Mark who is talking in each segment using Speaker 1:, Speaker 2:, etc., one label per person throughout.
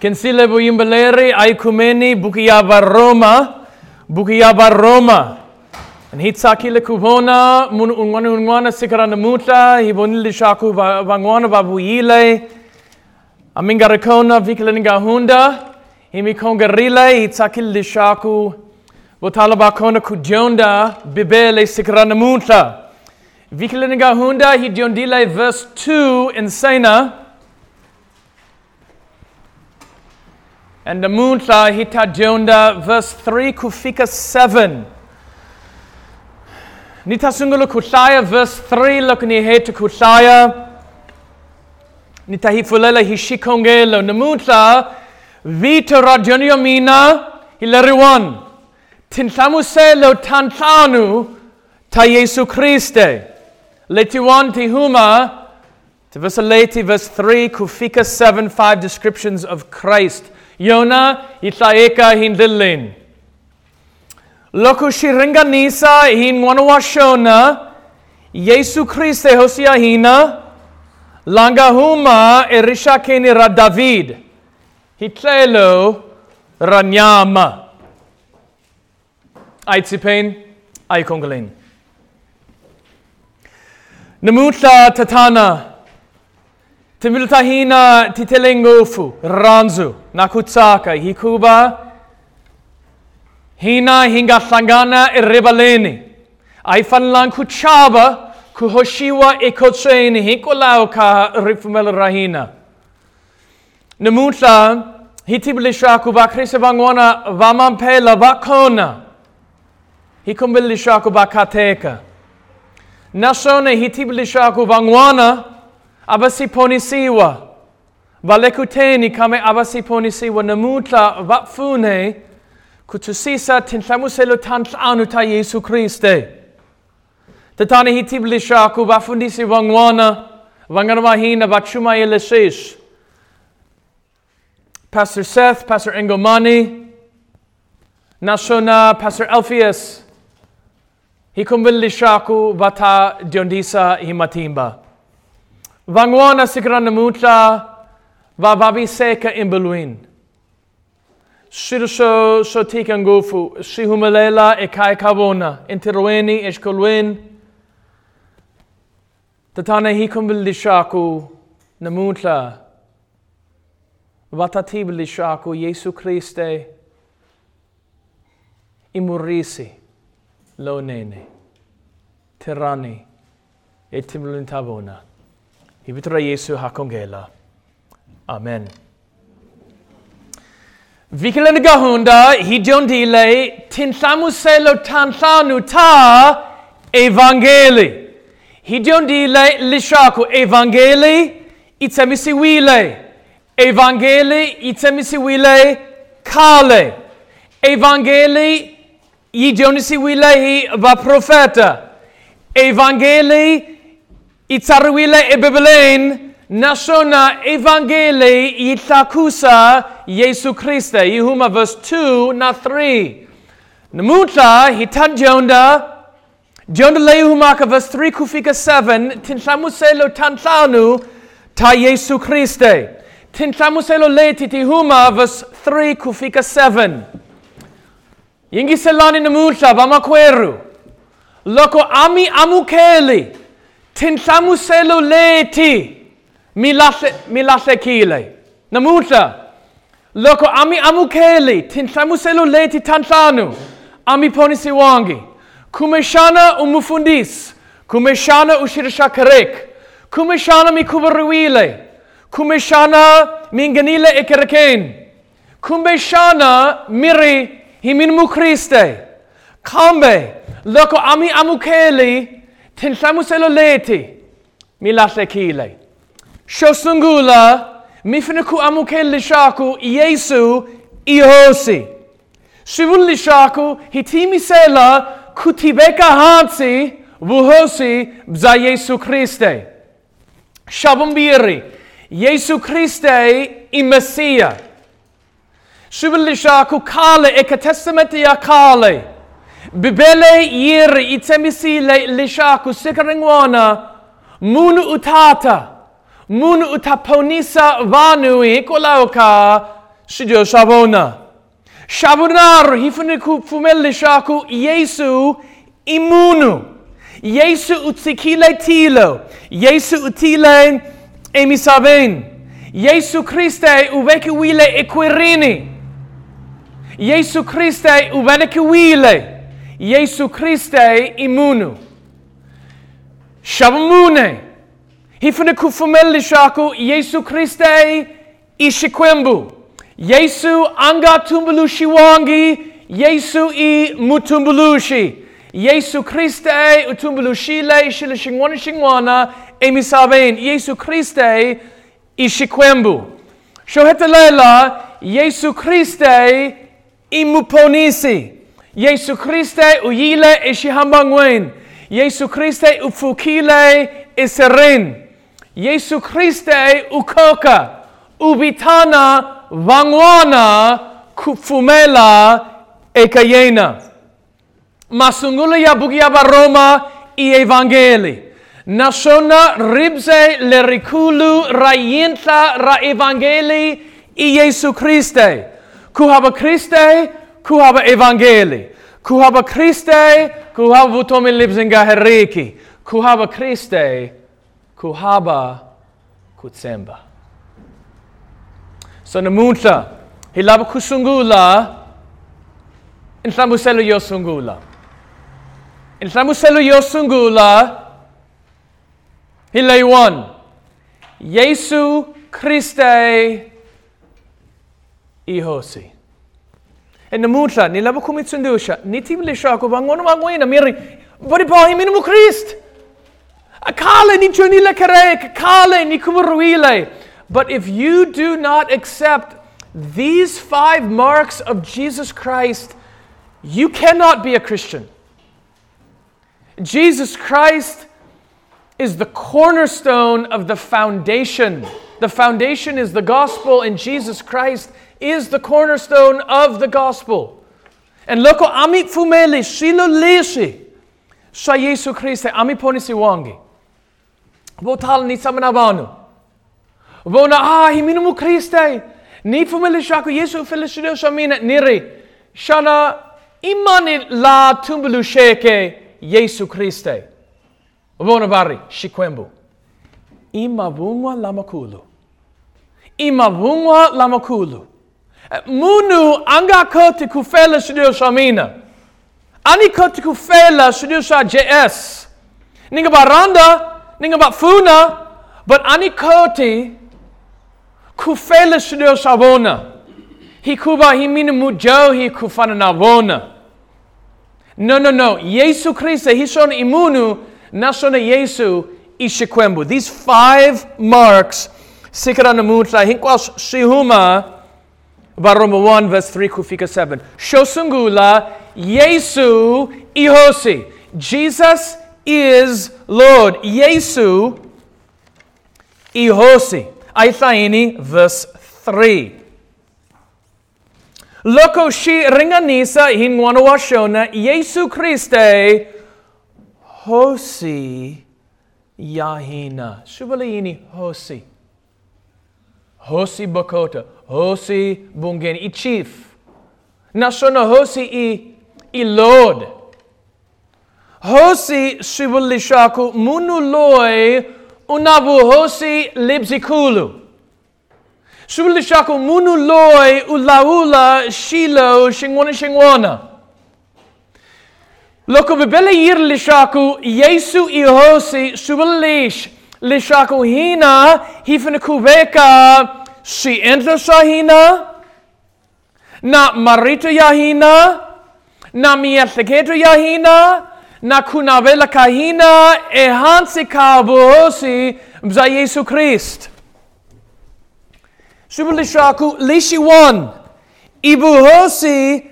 Speaker 1: Kensile bu yimbeleri ay kumeni bukiyaba Roma, bukiyaba Roma. And hitsaki le kubona mun unwana unwana sikarana muta hibonili shaku vangwana babuile. Amingarakona vikleninga hunda himikonga rile hitsaki le shaku Botala kona kujonda bibele sikarana muta. Vikleninga hunda hidiondile verse 2 in And the Munta hitajonda verse 3 kufika 7. Nitasungulu kushaya verse 3 lokni heta kushaya. Nitahifulela hishikongelo. Namunta vita rajonio mina hilariwan. Tinsamuselo tantanu ta Yesu Christe. Letiwan tihuma. Tivasaleti verse 3 kufika 7 5 descriptions of Christ. Yona itlaeka hindilin. Loku shiringa nisa hin wanawashona. Yesu Christe hosia hina. Langa huma erisha keni ra David. Hitlelo ranyama. Aitsipain, aikongalin. Namutla tatana. Timilta hina titelengofu ranzu nakutsaka hikuba hina hinga sangana iribaleni aifanlan kuchaba kuhoshiwa ekotseni hikolao ka rifumel rahina Namutla hitibilisha kuba krisa bangwana vamampela vakona hikumbilisha kuba kateka Nasone hitibilisha kubangwana abasiponisiwa valekuteni kame abasiponisiwa namuta vapfune kutusisa tinhlamuselo tantlanu ta Yesu Kriste. Tatani hitiblishaku vafundisi vangwana vanganamahina vachuma yeleshish Pastor Seth, Pastor Engomani, Nashona, Pastor Alpheus, hikumbilishaku vata diondisa himatimba. Vangwana sikrana mutla va vabi seka imbeluin. Shirso so tika ngufu shihumelela e kai kavona interueni eshkolwin. Tatana hikum bilishaku namutla vatati bilishaku Yesu Christe imurisi lo nene tirani etimlin tavona. Hibitra Jesu hakongela. Amen. Vikilen gahunda hidjondile tinsamuselo tanthanu ta evangeli. Hidjondile lishaku evangeli itsemisiwile. Evangeli itsemisiwile kale. Evangeli hidjonisiwile hi va profeta. Evangeli Itsarwile ebebelein nashona evangeli itlakusa Yesu Christe. Yehuma verse 2 na 3. Namuta hitanjonda Jonda lehumaka verse 3 kufika 7 tinsamuselo tantlanu ta Yesu Christe. Tinsamuselo leti tihuma verse 3 kufika 7. Yingi selani namuta vamakweru. Loko ami amukeli. Tinsamuselo leti milase milase kile. Namuta. Loko ami amukeli tinsamuselo leti tantlanu. Ami ponisi wangi. Kumeshana umufundis. Kumeshana ushirisha karek. Kumeshana mikubaruile. Kumeshana minganile ekereken. Kumeshana miri himinmu Christe. Kambe. Loko ami amukeli tinsamuselo leti milase kile. Shosungula mifiniku amukeli shaku Yesu ihosi. Shivuli shaku hitimisela kutibeka hansi vuhosi bza Yesu Kriste. Shabumbiri Yesu Kriste i Messia. Shivuli shaku kale eka testamenti ya kale. Bibele yiri itemisi le lishaku sikaringwana munu utata munu utaponisa vanui kolauka shidio shavona. Shavunar hifuniku fumel shaku Yesu imunu. Yesu utsikile tilo. Yesu utile emisaben. Yesu Christe uveki wile equirini. Yesu Christe uveki wile. Yesu Christe imunu. Shavamune. Hifuniku fumel shaku Yesu Christe ishikwembu. Yesu anga tumbulushi wangi, Yesu i mutumbulushi. Yesu Christe utumbulushile shile shingwana shingwana emisaben. Yesu Christe ishikwembu. Shohetelela Yesu Christe imuponisi. Yesu Christe uyile ishihambangwen. Yesu Christe ufukile iserin. Yesu Christe ukoka. Ubitana vangwana kufumela ekayena. Masungula ya bugia baroma i evangeli. Nasona ribse lerikulu rayinta ra evangeli i Jesu Christe. Kuhaba Christe, kuhaba evangeli. Kuhaba Christe, kuhaba vutomi libzinga heriki. Kuhaba Christe, kuhaba kutsemba. So namunta, hilaba kusungula, inhlamuselo yosungula. Inhlamuselo yosungula, hilaywan, Yesu Christe ihosi. En namunta, nilaba kumitsundusha, nitibli shako bangono mangwena, miri, bari pa himinu mu Christ. Akale ni chunila kare, kale ni kumuruile. But if you do not accept these five marks of Jesus Christ, you cannot be a Christian. Jesus Christ is the cornerstone of the foundation. The foundation is the gospel, and Jesus Christ is the cornerstone of the gospel. And loko ami fumeli shilo leshi sa Yesu Christ ami ponisi wangi. Votal ni samanabanu. Vona ah himinu mu Christe. Ni fumeli shaku Yesu felicidio shamina niri. Shana imani la tumbulu sheke Yesu Christe. Vona bari shikwembu. Imavungwa lamakulu. Imavungwa lamakulu. Munu anga koti kufela shidio shamina. Ani koti kufela shidio sha JS. Ninga baranda, ninga bafuna, but ani koti kufela shidio shavona. Hikuba himini mujo hi kufana navona. No, no, no. Yesu Christe, hishon imunu, nashona Yesu ishikwembu. These five marks, sikarana mutra, hinkwas shihuma, Baroma 1 verse 3 kufika 7. Shosungula, Yesu ihosi. Jesus is Lord. Yesu ihosi. Aithaini verse 3. Loko shi ringanisa hinwana washona Yesu Christe hosi yahina. Shubalini hosi. Hosi Bokota, Hosi Bungeni, i chief. Nashona Hosi i, i Lord. Hosi Shibulishaku Munuloi Unavu Hosi Libzikulu. Shibulishaku Munuloi Ulaula Shilo Shingwana Shingwana. Loko bebele yir lishaku Yesu i Hosi Shubalish. Yahina na miatheketo yahina na kunavela kahina e hansi kabuhosi mza Yesu Christ. Subulishaku lishiwan ibuhosi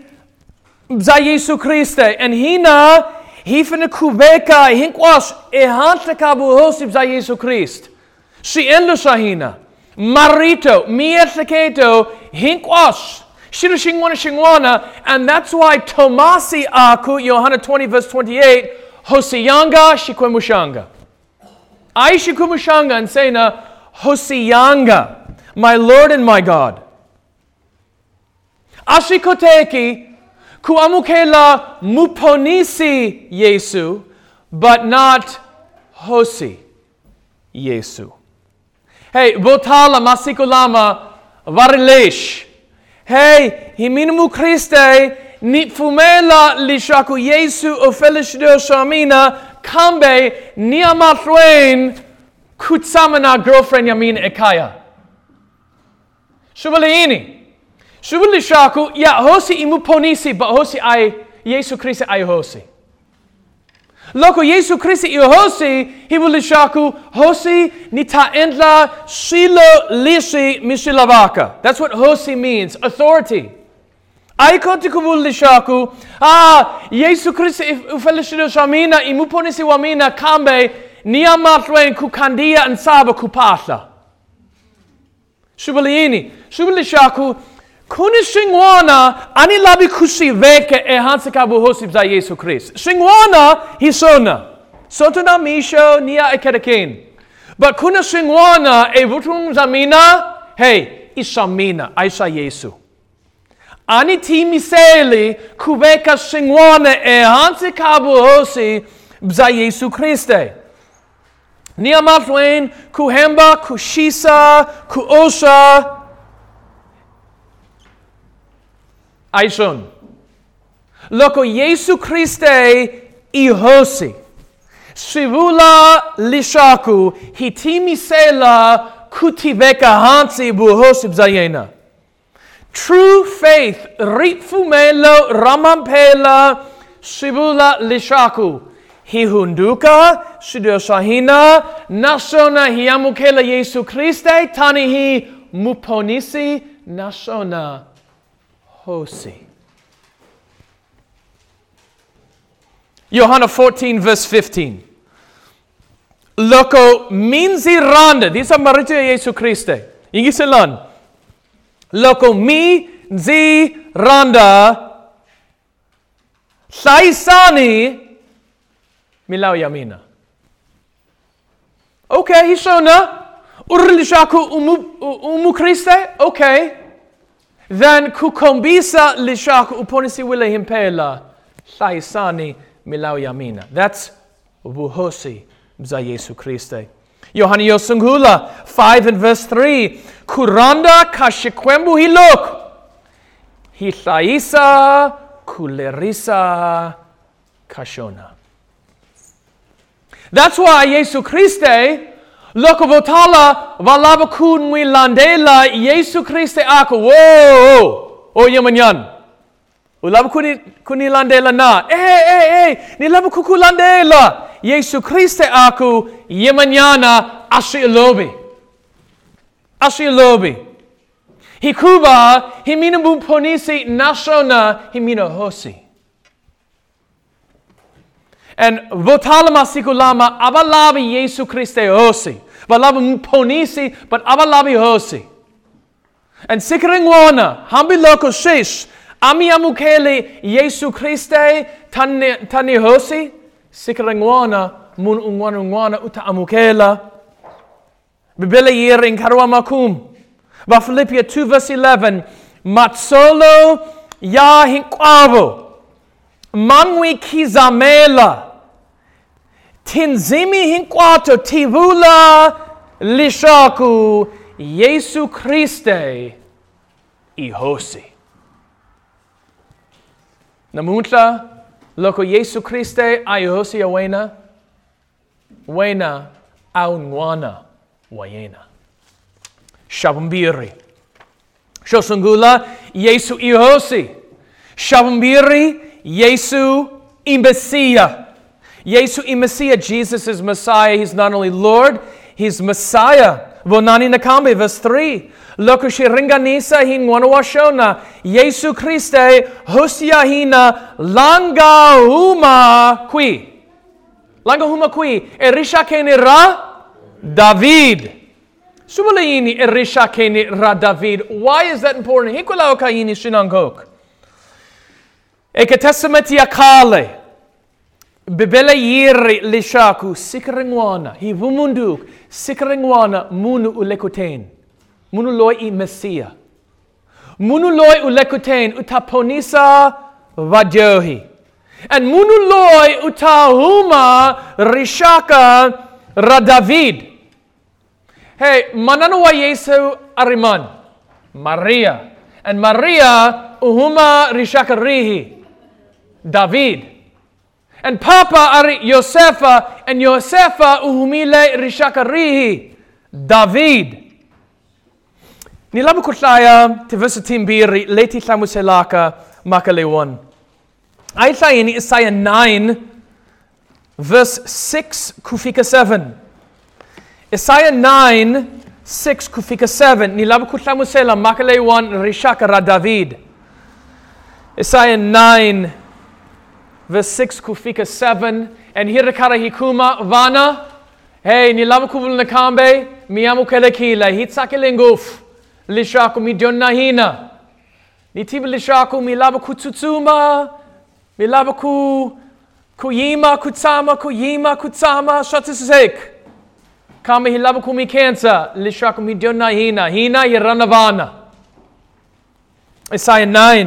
Speaker 1: mza Yesu Christe en hina hifene kubeka hinkwas e hanta kabu hosib za Yesu Christ. Si endo sahina. Marito, mieteketo, hinkwas. Shira shingwana shingwana. And that's why Tomasi aku, Johanna 20 verse 28, Hosiyanga shikwemushanga. I shikwemushanga and say na Hosiyanga, my Lord and my God. Ashikoteki ku amukela muponisi Yesu, but not hosi Yesu. Hey, botala masikulama varilesh. Hey, himinumu Christe, ni fumela lishaku Yesu ofelishdo shamina, kambe ni amatwen kutsamana girlfriend yamin ekaya. Shubaliini. Shubali shaku, ya hosi imu ponisi, ba hosi ai Yesu Christe ai hosi. Loko Yesu Christi i hosi, hibuli shaku, hosi nita endla shilo lishi mishilavaka. That's what hosi means, authority. Aikoti kubuli shaku, ah, Yesu Christi ufelishido shamina, imuponisi wamina kambe, niamatwen kukandia and saba kupasha. Shubaliini, shubali shaku, Kuni shingwana ani labi kushi veke e hansikabu hosib za Yesu Christ. Shingwana hisona. Sotuna misho nia ekedekin. But kuna shingwana e vutung zamina. Hey, ishamina, aisha Yesu. Ani timiseli kuveka shingwana e hansikabu hosi za Yesu Christe. Nia matwen kuhemba, kushisa, kuosha, Aishon. Loko Yesu Christe ihosi. Shivula lishaku hitimi sela kutiveka hansi buhosib zayena. True faith ritfumelo ramampela shivula lishaku. Hihunduka shidoshahina nashona hiamukela Yesu Christe tani hi muponisi nashona hosi. Johanna 14, verse 15. Loko minzi randa, these are marito Jesu Christe. Ingi selan. Loko mi zi randa saisani milau yamina. Okay, hishona. Urlishaku umu, umu Christe? Okay. Then kukombisa lishaku uponisi wile himpela saisani milau yamina. That's buhosi za Yesu Christe. Yohani Yosungula 5 and verse 3. Kuranda kashikwembu hilok. Hisaisa kulerisa kashona. That's why Yesu Christe Loko votala valaba kun mi landela Yesu Christe ako. Whoa! O yamanyan. Ulaba kuni kuni landela na. Eh eh eh. Nilaba kuku landela. Yesu Christe ako yamanyana ashi ilobi. Ashi ilobi. Hikuba himina buponisi nashona himina hosi. And votalama sikulama abalabi Yesu Christe hosi. Balabi ponisi, but abalabi hosi. And sikringwana, hambi loko shish, ami amukeli Yesu Christe tani, tani hosi, sikringwana mun ungwana ungwana uta amukela. Bibele yiring karwa makum. Ba Philippia 2 verse 11, matsolo ya hinkwabo, mangwi kizamela, tinzimi hinkwato tivula lishaku Yesu Christe ihosi. Namunta loko Yesu Christe aihosi awena, wena aunwana wayena. Shabumbiri. Shosungula Yesu ihosi. Shabumbiri Yesu imbesia. Yesu i Messiah, Jesus is Messiah. He's not only Lord, He's Messiah. Vonani nakambe, verse 3. Loko shiringanisa hin wanawashona. Yesu Christe hosia hina langa huma qui. Langa huma qui. Erisha ra David. Subalaini erisha ra David. Why is that important? Hikula okaini shinangok. Eke testamenti Bibele yiri lishaku sikringwana hi vumunduk sikringwana munu ulekuten munu loi i mesia Munuloi ulekutain utaponisa vadyohi. And munuloi utahuma rishaka radavid. Hey, manano wa Yesu ariman. Maria. And Maria uhuma rishaka rihi. David. And Papa ari Yosefa. And Yosefa uhumile rishaka rihi. David. Nilabu kutlaya tivisa timbiri leti tlamuselaka makalewan. Ai in Isaiah 9 verse 6 kufika 7. Isaiah 9 6 kufika 7 nilabu kutlamusela makalewan rishaka ra David. Isaiah 9 verse 6 kufika 7 and hirakara hikuma vana. Hey nilabu kubul nakambe miyamu kelekila hitsakile nguf. Lishaku midonna hina. Nitiba lishaku milaba kutsutsuma milaba ku kuyima kutsama kuyima kutsama shatisek kama hilaba kumi kansa lishaku midonna hina. Yiranavana Isaiah 9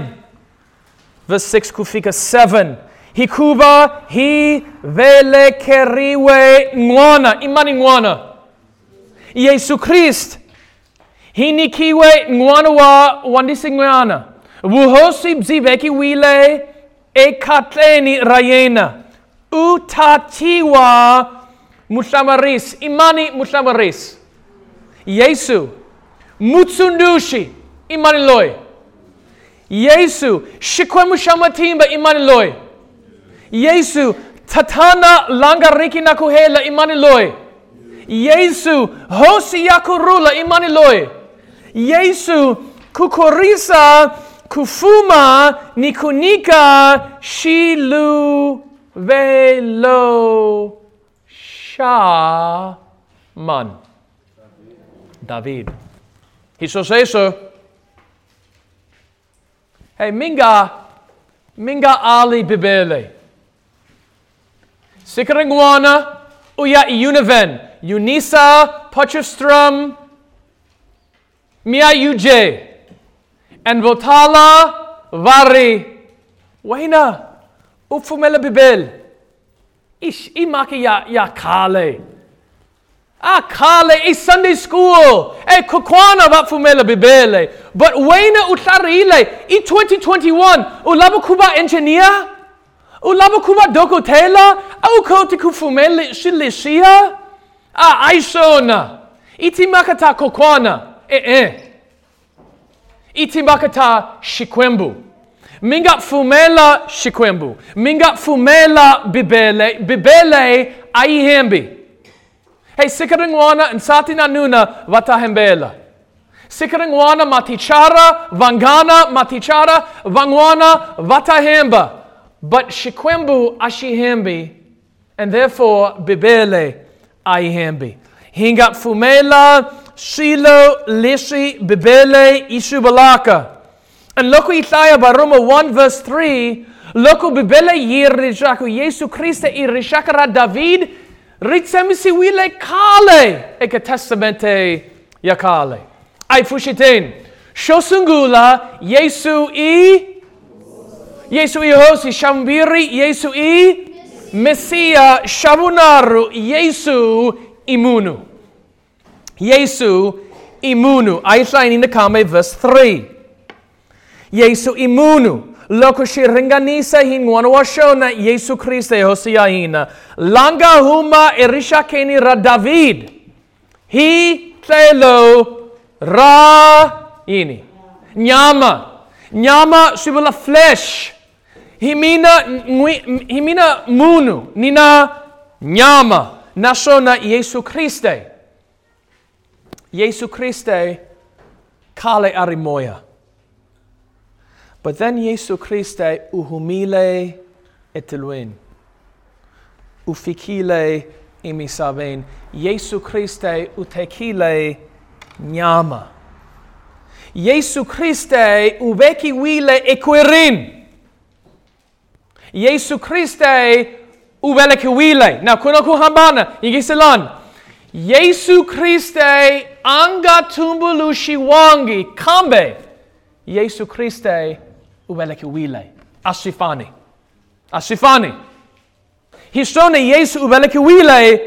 Speaker 1: verse 6 kufika 7 hikuba hi vele keriwe ngwana imani ngwana. Yesu Christ hinikiwe ngwana wa wandisi ngwana wuhosi bziveki wile ekatleni rayena utatiwa mutlamaris imani mutlamaris Yesu mutsundushi imani loy Yesu shikwemu shamatimba imani loy Yesu tatana langariki nakuhela imani loy Yesu hosi yakurula imani loy Yesu kukorisa kufuma nikunika shilu velo shaman. David. Hisos eso Hey minga minga ali bibele. Sikaringwana uya Univen Unisa Potchefstroom Mia Uje and Votala Vari. Waina Ufumela Bibel. Ish imaki ya ya kale Ah kale is Sunday school. E kukwana ba fumela bibele. But waina utlarile i 2021 ulaba kuba engineer ulaba kuba dokotela au koti kufumele shilishia ah aishona itimakata kokwana eh eh itimakata shikwembu minga fumela shikwembu minga fumela bibele bibele aihembi hey sikaringwana nsati na nuna watahembela sikaringwana matichara vangana matichara vangwana watahemba but shikwembu ashihembi and therefore bibele aihembi hinga fumela shilo lishi bibele ishubalaka and loku Isaiah baroma 1 verse 3 loku bibele yirishaku Yesu Christe irishakara David. Ritsemisi wile kale eke testamente yakale ai fushitin shosungula Yesu i Yesu i hosi shambiri Yesu i Mesia shabunaru Yesu imunu. Yesu imunu. Aisha in the kame verse 3 Yesu imunu. Loko shiringanisa hingwana washona Yesu Kriste hosiaina langa huma erisha keni ra David. Hi telo ra ini. Nyama. Nyama sibula flesh. Himina ngwi- himina munu nina nyama nashona Yesu Kriste Yesu Kriste kale arimoya But then Yesu Christe uhumile eteluen. Ufikile imisaben. Yesu Christe utekile nyama. Yesu Christe ubeki wile ekwirin. Yesu Christe ubeleke wile. Now kuna kuhambana yigisilan. Yesu Christe anga tumbulu shiwangi kambe. Yesu Kriste ubeleke wile. Asifani. Asifani. Hishone Yesu ubeleke wile,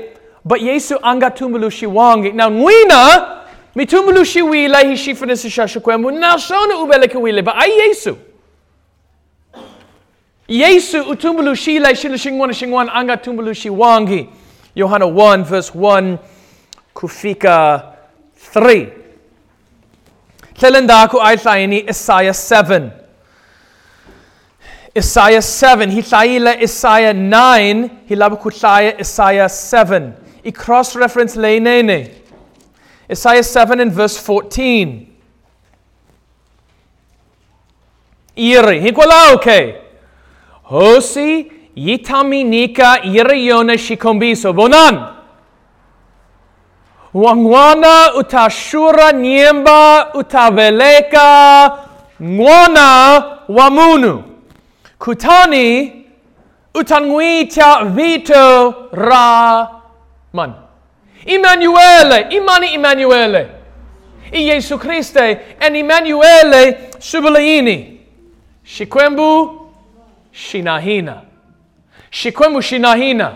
Speaker 1: but Yesu anga tumulu shiwangi. Now ngwina, mi tumulu shiwile hi shifene si shashakwembu, na shone ubeleke wile, but ay Yesu. Yesu utumbulu shile shile shingwana shingwan anga tumbulu shiwangi. Yohana 1 verse 1 kufika 3. Tlelendaku aitlaini Isaiah 7. Isaiah 7. Hitlaila Isaiah 9. Hilabu kutlaya Isaiah 7. I cross reference leinene. Isaiah 7 and verse 14. Iri. Hikwala okay. Hosi yitaminika iriona shikombiso. Bonan. Wangwana utashura nyemba utaveleka ngwana wamunu. Kutani utangwita vito ra man. Immanuele, imani Immanuele. I Jesu Kriste en Immanuele subulaini. Shikwembu shinahina. Shikwembu shinahina.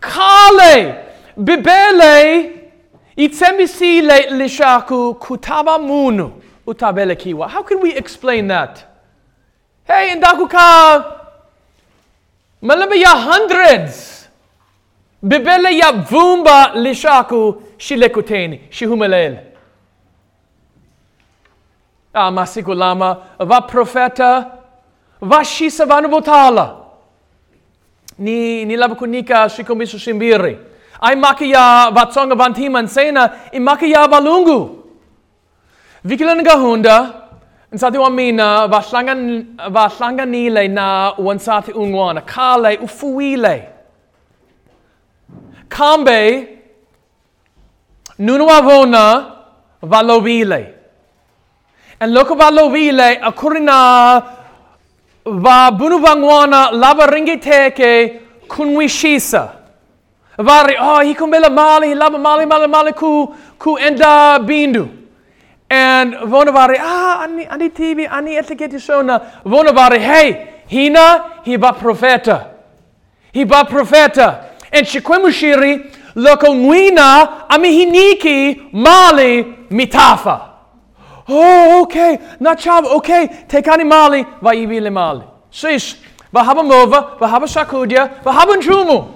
Speaker 1: Kale bibele itsemisile lishaku kutaba munu utabele kiwa. How can we explain that? Hey, ndakuka malaba ya hundreds. Bibele ya vumba lishaku shilekuteni shihumelele. Ah, masiku lama va profeta va shisa vanubotala. Ni ni labukunika shikomisu shimbiri. Ai makia vatsonga vantiman sena i makia balungu. Vikilananga hunda nsati wa mina vahlangan vahlanganile na wansati unwana kale ufuile. Kambe nunua vona valovile. En loko valovile akurina va bunu vangwana lava ringiteke kunwishisa. Vari, oh, hi kumbela mali, lava mali, mali, mali ku, ku enda bindu. And vona vari, ah, ani, ani TV, ani etiketi shona. Vona vari, hey, hina, hi ba profeta. Hi ba profeta. And shikwemushiri, loko nwina, ami hiniki, mali, mitafa. Oh, okay. Na chab, okay. Tekani mali, va ibile mali. Shish. Va haba mova, va haba shakudia, va haba nchumu.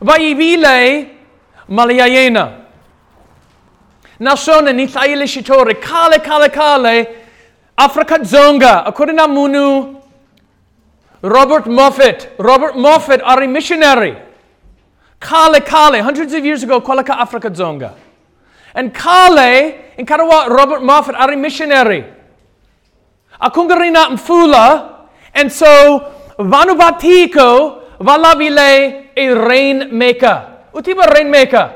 Speaker 1: Va ibile maliayena. Na shona ni thaile shitore, kale, kale, kale. Afrika zonga, according to munu. Robert Moffat. Robert Moffat are a missionary. Kale, kale, hundreds of years ago, kwalaka Afrika zonga. And Kale, in Karawa, Robert Moffat are a missionary. Akungarina mfula, and so Vanubatiko valabile a rainmaker. Utiba rainmaker.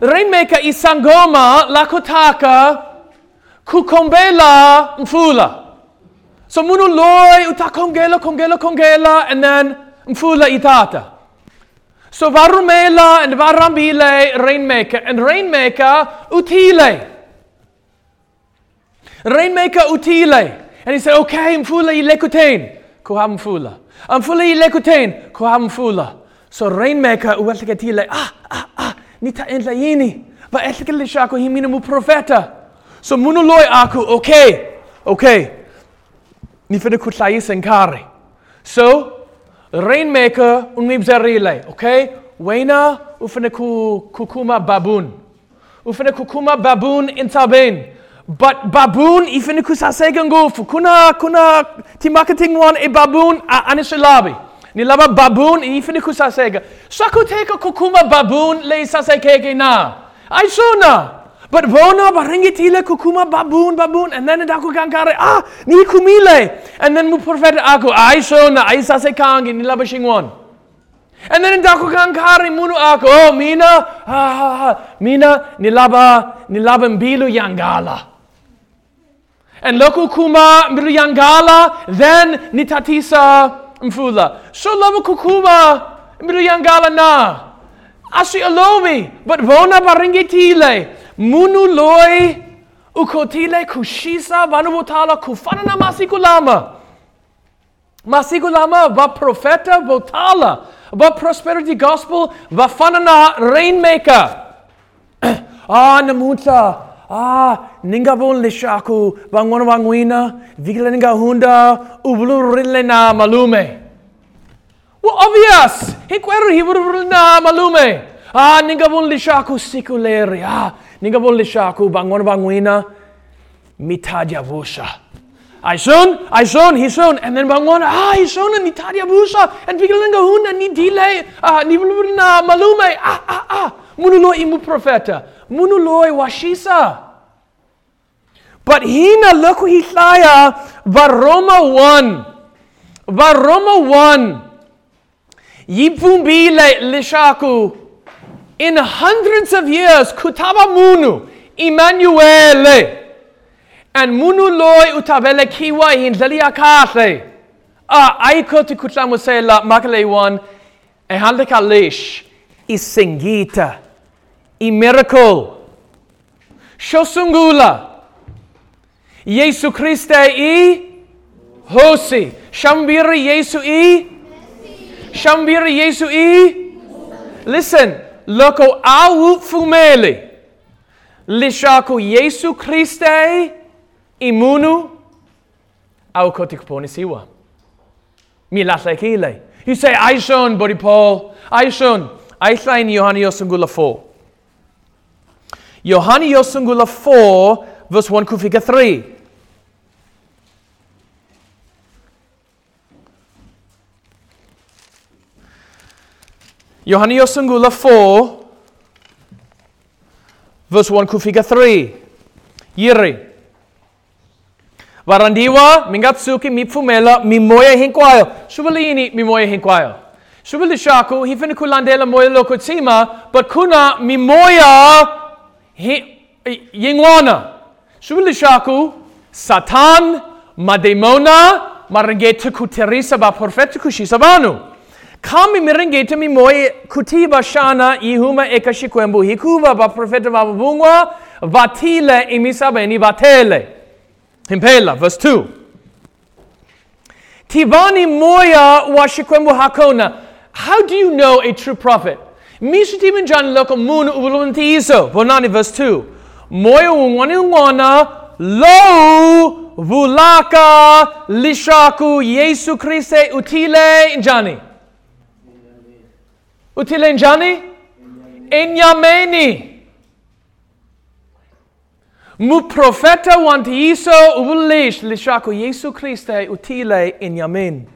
Speaker 1: Rainmaker isangoma lakotaka kukombela mfula. So munu loy utakongela, kongela, kongela, and then mfula itata. So varumela and varambile rainmaker and rainmaker utile. Rainmaker utile. And he said, okay, mfula ilekutain. Kuha mfula. Mfula ilekutain. Kuha mfula. So rainmaker uweteketile. Ah, ah, ah. Nita entla yini. Va etekele shako himina mu profeta. So munu loy aku, okay, okay. Ni fene kutlai senkare. So, rainmaker unmibzarile, okay? Wena ufene ku kukuma baboon. Ufene kukuma baboon intaben. But baboon ifene kusasega ngufu. Kuna kuna timarketing one e baboon a anishilabi. Nilaba baboon ifene kusasega. Sakuteka kukuma baboon le sasekege na. I na. But vona baringitile kukuma baboon baboon and then daku kankare ah ni kumile. And then mu prophet aku ai shona ai sase kangi ni laba shingwan and then daku kankare munu aku oh mina ha ha ha mina ni laba ni laba mbilu yangala. And loku kuma mbilu yangala then ni tatisa mfula. So laba kukuma mbilu yangala na. Asi alovi but vona baringitile munu loy Ukotile kushisa vanuvotala kufanana masikulama. Masikulama va profeta votala. Va prosperity gospel va fanana rainmaker. ah, namuta. Ah, ninga bon lishaku vangwana vangwina. Vigla ninga hunda. Ubulu rile na malume. Well, obvious. Hikweru hiburu na malume. Ah, ninga bon lishaku sikuleri. Ah, ninga bon lishaku vangwana vangwina. Mitadia vusha. Aishun, Aishun, Hishun, and then bangwana, ah, Hishun, and Nitadia vusha, and Vigalinga hunda, ni delay, ah, ni na malume, ah, ah, ah. Munuloi imu profeta. Munuloi washisa. But hina loku hitlaya varoma one. Varoma one. Yipumbile lishaku. In hundreds of years, kutaba munu, Emmanuel. And munu loi utabele kiwa hindlali akate. Ah, aiko ti kutlamu se la makale one. E hande kalish. Isingita. I miracle. Shosungula. Yesu Kriste i hosi. Shambiri Yesu i Shambiri Yesu i Listen, loko au fumeli. Lishako Yesu Kriste imunu au kotikponi siwa. Milata kile. You say, Aishon, Body Paul, Aishon, Aishain Yohani Yosungula 4. Yohani Yosungula 4, verse 1 kufika 3. Yohani Yosungula 4, verse 1 kufika 3. Yiri. Varandiwa, mingatsuki, mipfumela, mimoya hinkwayo. Shubalini, mimoya hinkwayo. Shubali shaku, hifini kulandela moya lokotima, but kuna mimoya yingwana. Shubali shaku, satan, mademona, marangeta kuterisa ba profeta kushisabanu. Kami mirangeta mimoya kutiba shana ihuma ekashikwembu hikuva ba profeta babungwa, vatile imisabeni vatele. Himpela, verse 2. Tivani moya washikwembu hakona. How do you know a true prophet? Mishitimin jan loko mun ubulunti iso. Bonani, verse 2. Moya wungwani wana lo vulaka lishaku Yesu Kriste utile njani. Utile njani? Enyameni. Mu profeta wanti iso ubulish lishako Yesu Kriste utile in yamin.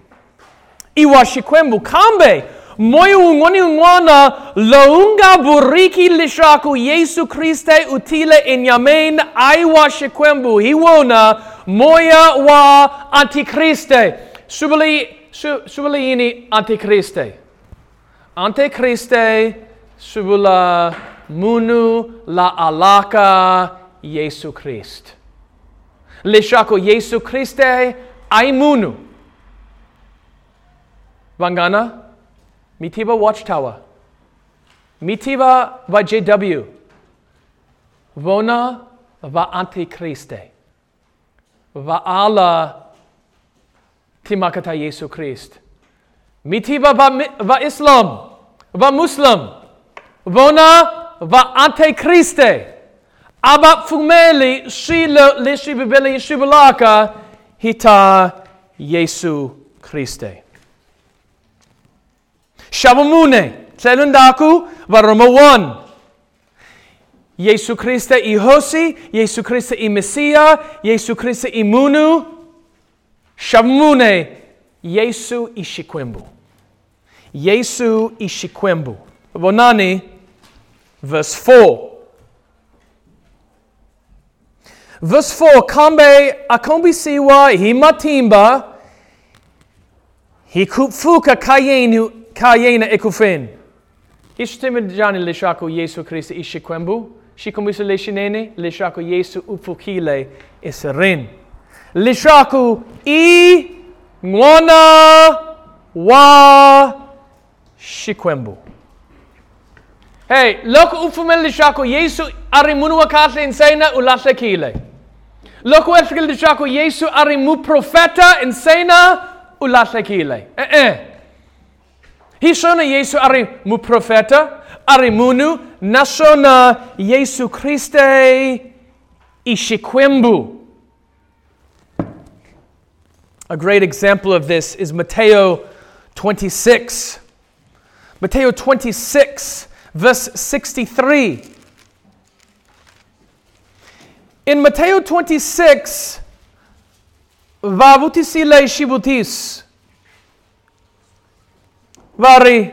Speaker 1: Iwa shikwembu kambe moyo ungoni ungwana launga buriki lishako Yesu Kriste utile in yamin aiwa shikwembu hiwona moya wa antikriste. Subali subali ini antikriste. Antikriste subula munu la alaka Yesu Christ. Lishako Yesu Kriste aimunu. Vangana, mitiba watchtower. Mitiba va JW. Vona va antikriste. Va ala timakata Yesu Christ. Mitiba va, va Islam. Va Muslim. Vona va antikriste. Aba fumeli shilo lishi bibeli shibalaka hita Yesu Kriste. Shabamune, tselundaku, varoma one. Yesu Kriste i hosi, Yesu Kriste i Mesia, Yesu Kriste i munu. Shabamune, Yesu i shikwembu. Yesu i shikwembu. Bonani, verse 4. Verse 4, kambe akombi siwa himatimba hikufuka kayenu kayena ekufin. Ishtimu jani lishako Yesu Kristo ishikwembu. Shikomisa lishinene lishako Yesu ufukile isirin. Lishako i ngwana wa shikwembu. Hey, loko ufumel lishako Yesu arimunu wakase insena ulasle kile. De chako Yesu ari mu profeta in sena ulasa kile. Eh eh. Hishona Yesu ari mu profeta, ari munu, nashona Yesu Christe ishikwembu. A great example of this is Mateo 26. Mateo 26, verse 63. In Mateo 26, vavutisile shibutis. Vari.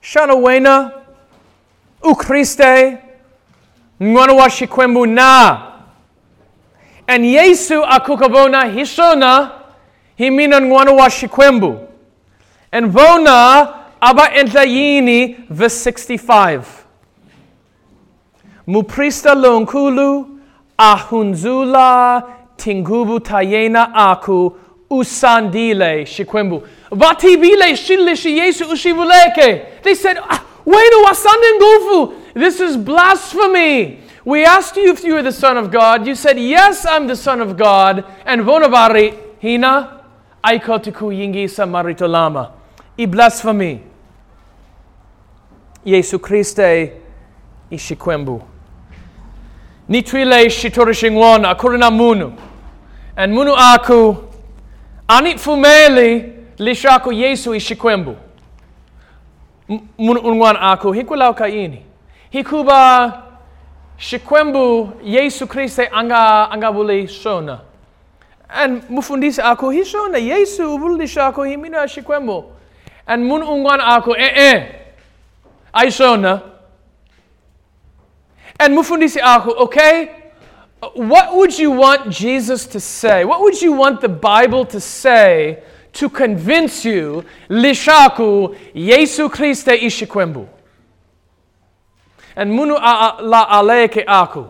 Speaker 1: Shanawena, u Christe, ngwana wa shikwembu na. And Yesu akukabona hishona, himina ngwana wa shikwembu. And vona aba entlayini, verse 65. Muprista lonkulu, ahunzula, tingubu tayena aku, usandile shikwembu. Vatibile shilishi Yesu ushivuleke. They said, ah, Wenu wasanden gufu. This is blasphemy. We asked you if you were the Son of God. You said, Yes, I'm the Son of God. And vonavari hina aikotiku yingi samaritolama. I blasphemy. Jesu Christe i shikwembu. Nitwile shitorishingwona akurina munu. And munu aku anit fumeli lishaku Yesu i shikwembu. Munu unwan aku hikulau kaini. Hikuba shikwembu Yesu Christe anga anga buli shona. And mufundisi ako hishona Yesu buli shako himina shikwembu. And mun unwan ako eh eh. Ay shona. And mufundisi ako, okay? What would you want Jesus to say? What would you want the Bible to say to convince you lishaku Yesu Christe ishikwembu? And munu a, la aleke aku.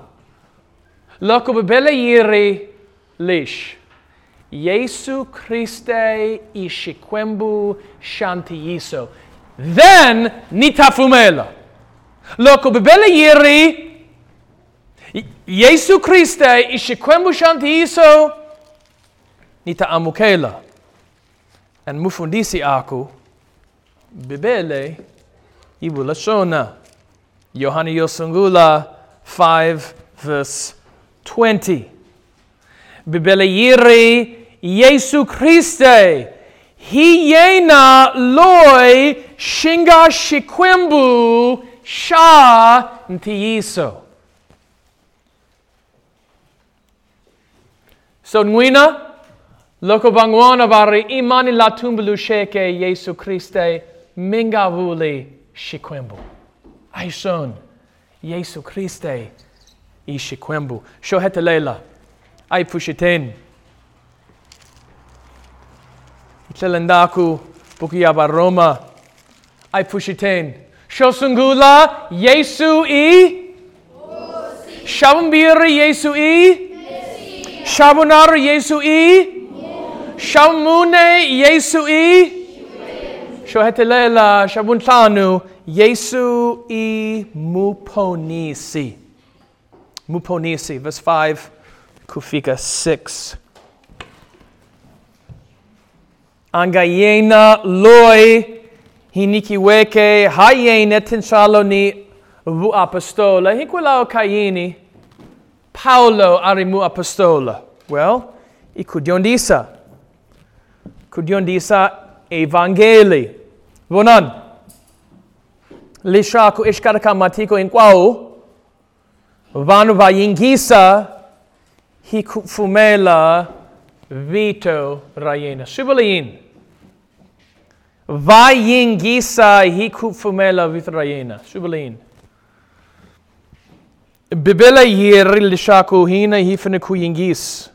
Speaker 1: Loko bebele yiri lish. Yesu Christe ishikwembu shantiyiso. Then nitafumela. Loko bebele yiri Yesu Christe ishikwembu shantiyiso nita amukela. And mufundisi aku bibele ibula shona. Yohani Yosungula 5 verse 20. Bibele yiri Yesu Christe hiyena loi shinga shikwembu sha ntiyiso. So nwina loko bangwana bari imani la tumbulu sheke Yesu Christe mingavuli shikwembu. Aishon, Yesu Christe, ishikwembu. Shohete leila, ay pushiten. Itlelendaku, bukiyaba Roma, ay pushiten. Shosungula, Yesu i? Shabumbiri Yesu i? Shabunar Yesu i? Shamune Yesu i? Shohete leila, shabuntanu, Yesu i muponisi. Muponisi, verse 5, kufika 6. Angayena loi hinikiweke hayene tinsalo ni vu apostola. Hikwilao kayini Paulo arimu apostola. Well, ikudiondisa. Kudiondisa evangeli. Vonan lishaku ishkaraka matiko inkwao vanu vayingisa hikufumela vito rayena. Shibalayin vayingisa hikufumela vito rayena. Shibalayin bibela yiri lishaku hina hifene kuyingis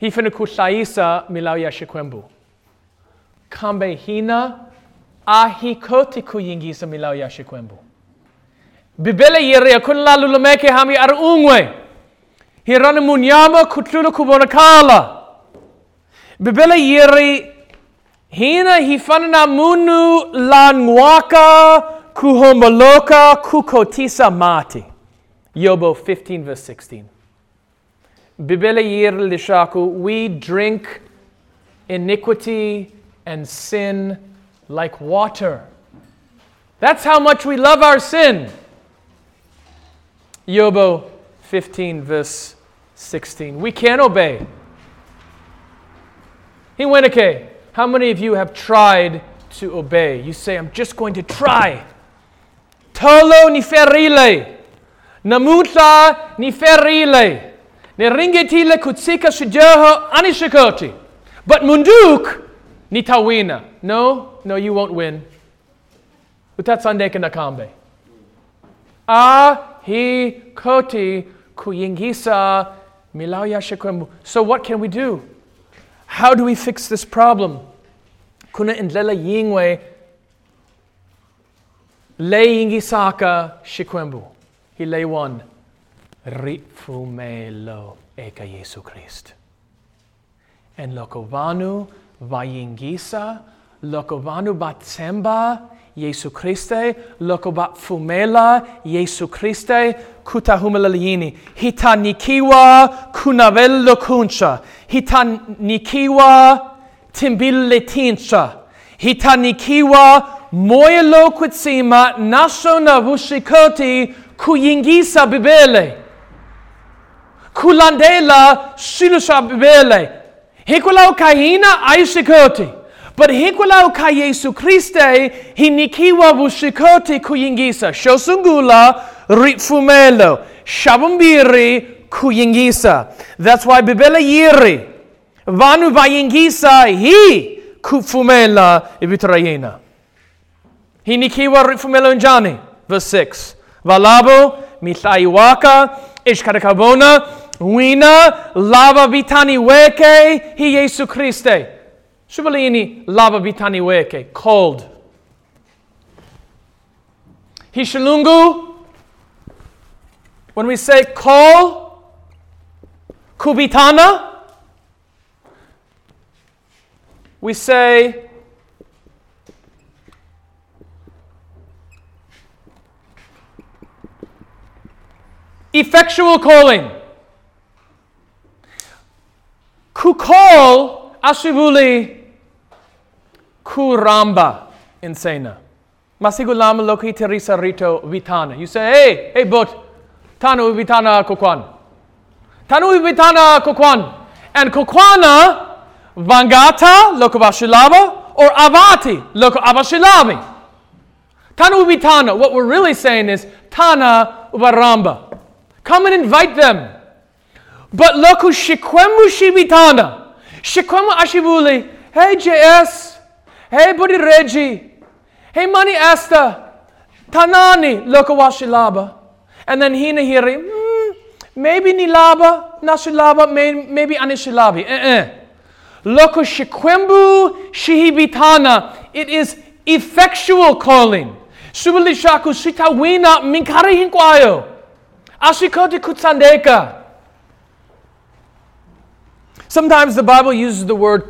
Speaker 1: hifene kushaisa milau ya shikwembu. Kambe hina ahikoti kuyingisa milau ya shikwembu. Bibele yere akun lalu lumeke hami ar ungwe. Hirana munyama kutlula kubona kala. Bibele yere Hina hifanana munu langwaka kuhomoloka kukotisa mati. Yobo 15 verse 16. Bibele yir lishaku, we drink iniquity and sin like water. That's how much we love our sin. Yobo 15 verse 16. We can't obey. Hinwenike, how many of you have tried to obey? You say, I'm just going to try. Tolo ni ferile. Namuta ni ferile. Ne ringetile kutsika shijoho anishikoti. But munduk ni tawina. No, no, you won't win. Utatsandeke nakambe. A hi koti kuyingisa milauya shekwembu. So what can we do? How do we fix this problem? Kuna indlela yingwe le yingisaka shikwembu. He lay one. Rifumelo eka Yesu Christ. En lokovanu vayingisa, lokovanu batsemba, Jesu Christe, lokobat fumela, Jesu Christe, kuta humelalini. Hita nikiwa kunavello kuncha. Hita nikiwa timbille tincha. Hita nikiwa moyelo kutsima naso na vushikoti kuyingisa bibele. Kulandela silusha bibele. Hikulau kahina aishikoti. But hikulau ka Yesu Kriste hinikiwa vushikoti kuyingisa. Shosungula ritfumelo. Shabumbiri kuyingisa. That's why bibele yiri. Vanu vayingisa hi kufumela ibitrayena. Hinikiwa ritfumelo njani. Verse 6. Valabo mitlaiwaka ishkarakabona wina lava vitani weke hi Yesu Kriste. Shubalini lava vitani weke, cold. Hishalungu, when we say kol, kubitana, we say effectual calling. Kukol ashivuli kuramba insena. Masigulama loki teresa rito vitana. You say, hey, hey, but tanu vitana kokwan. Tanu vitana kokwan. And kokwana vangata loko vashilava or avati loko avashilavi. Tanu vitana. What we're really saying is tana uvaramba. Come and invite them. But loku shikwemu shibitana. Shikwemu ashibuli. Hey JS. Hey Buddy Reggie. Hey Mani Asta. Tanani loku washilaba. And then hina hiri. Mm, maybe nilaba, nashilaba, may, maybe anishilabi. Eh-eh. Loku shikwembu shihibitana. It is effectual calling. Subali shaku sitawina minkari hinkwayo. Ashikoti kutsandeka. Sometimes the Bible uses the word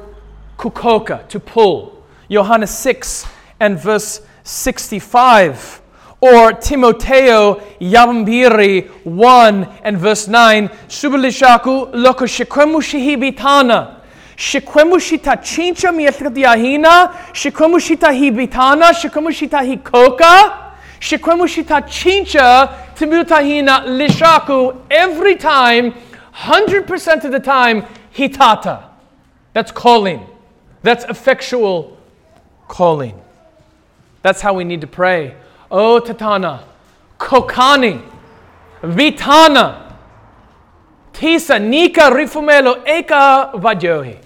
Speaker 1: kukoka, to pull. Johannes 6 and verse 65. Or Timoteo Yambiri 1 and verse 9. Subilishaku loko shikwemu shihibitana. Shikwemu shita chincha miyatladiahina. Shikwemu shita hibitana. Shikwemu shita hikoka. Shikwemu shita chincha timutahina lishaku every time, 100% of the time, hitata. That's calling. That's effectual calling. That's how we need to pray. Oh, Tatana, Kokani, Vitana, Tisa, Nika, Rifumelo, Eka, Vajohi.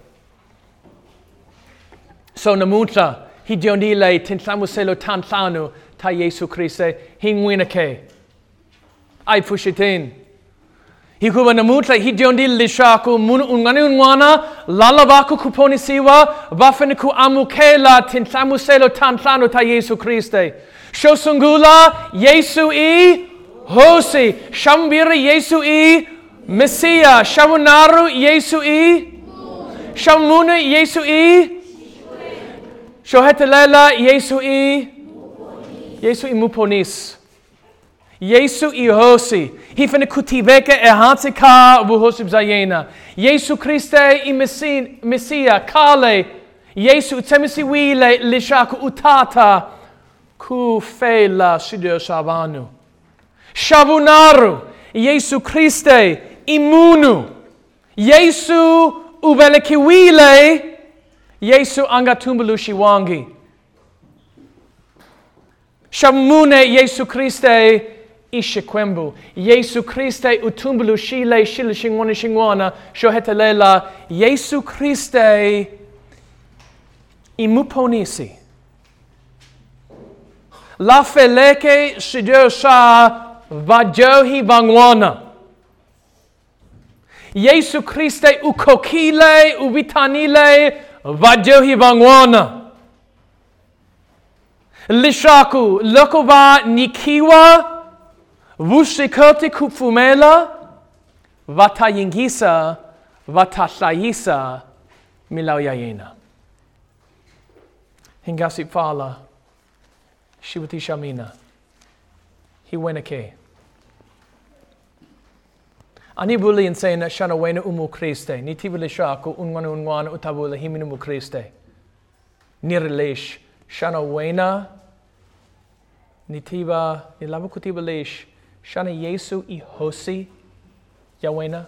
Speaker 1: So Namuta, Hidiondile, Tinsamuselo, Tantlanu, Ta Yesu Christe, Hingwinake. Ai Pushitin. Hikuba namutra hidiondi lishaku mun ungani unwana lalabaku kuponi siwa vafeniku amukela tintamu selo tantlano ta Yesu Christe. Shosungula Yesu i hosi shambiri Yesu i Messiah shamunaru Yesu i shamuna Yesu i Shohetelela Yesu i Yesu i muponis. Yesu i hosi. Hi finna kutiveke e hansi ka vu hosib zayena. Yesu Kriste i Messi- Messia kale. Yesu temisi wile lishaku utata ku fela shidio shabanu. Shavunaru. Yesu Kriste imunu. Yesu shiwangi. Shamune Yesu Kriste utumbulu shile shile shingwana shingwana shohetelela. Yesu Kriste imuponisi. La feleke shidio sha vajohi vangwana. Yesu Kriste ukokile uvitanile vajohi vangwana. Lishaku lokova nikiwa vushikote kupfumela vatayingisa vatashayisa milau yayena. Hingasi fala shivati shamina hiwenake. Ani buli insena shana wena umu Kriste, ni tibule shaku unwana unwana utabula himinu mu Kriste. Nirlesh shana wena ni tiba ni labu kutiba lesh shana Yesu i hosi ya wena.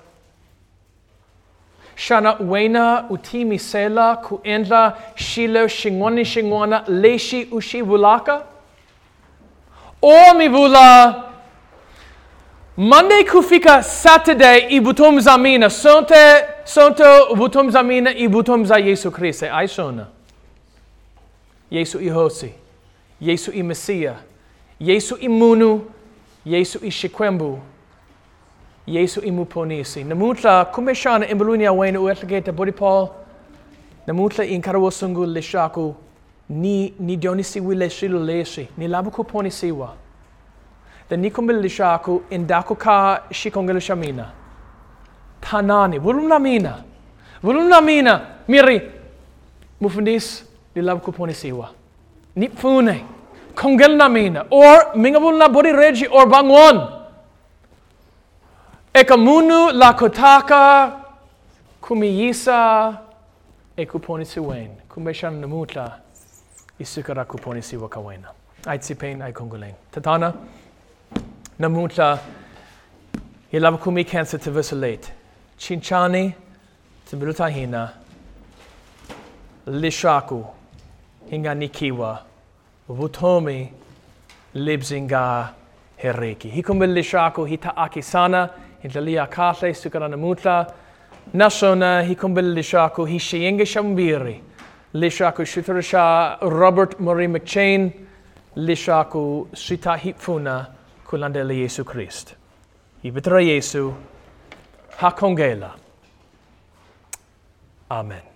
Speaker 1: Shana wena utimi sela kuendla shilo shingwani shingwana leshi ushivulaka. O mivula Monday kufika Saturday ibutum zamina sonte sonto butum zamina ibutum za Yesu Kriste aishona. Yesu ihosi, Yesu i Mesia, Yesu imunu, Yesu ishikwembu, Yesu imuponisi. Namutla kumeshana imbulunia wena uetlageta body Paul. Namutla inkarawo sungu lishaku ni ni dionisi wile shilu leshi ni labu kuponi siwa. The nikumbil lishaku indako ka shikongel shamina. Tanani, vulum namina. Vulum namina. Miri, mufundis ni labu kuponi siwa. Ni pune. Kongel namina. Or mingabul na body regi or bangwan. Ekamunu la kotaka kumiyisa e kuponi siwen. Kumbeshan namutla isukara kuponi siwa kawena. Aitsipain ay kongoleng. Tatana namutla ilab kumi cancer to visolate. Chinchani timbiluta hina lishaku hinga nikiwa vutomi libzinga hereki. Hikumbil lishaku hita akisana hintalia kale sukara namutla nasona hikumbil lishaku hishiyenga shambiri. Lishaku shutrasha Robert Murray McChain lishaku sita hipfuna kulandele Yesu Christ. Ibitra Yesu hakongela. Amen.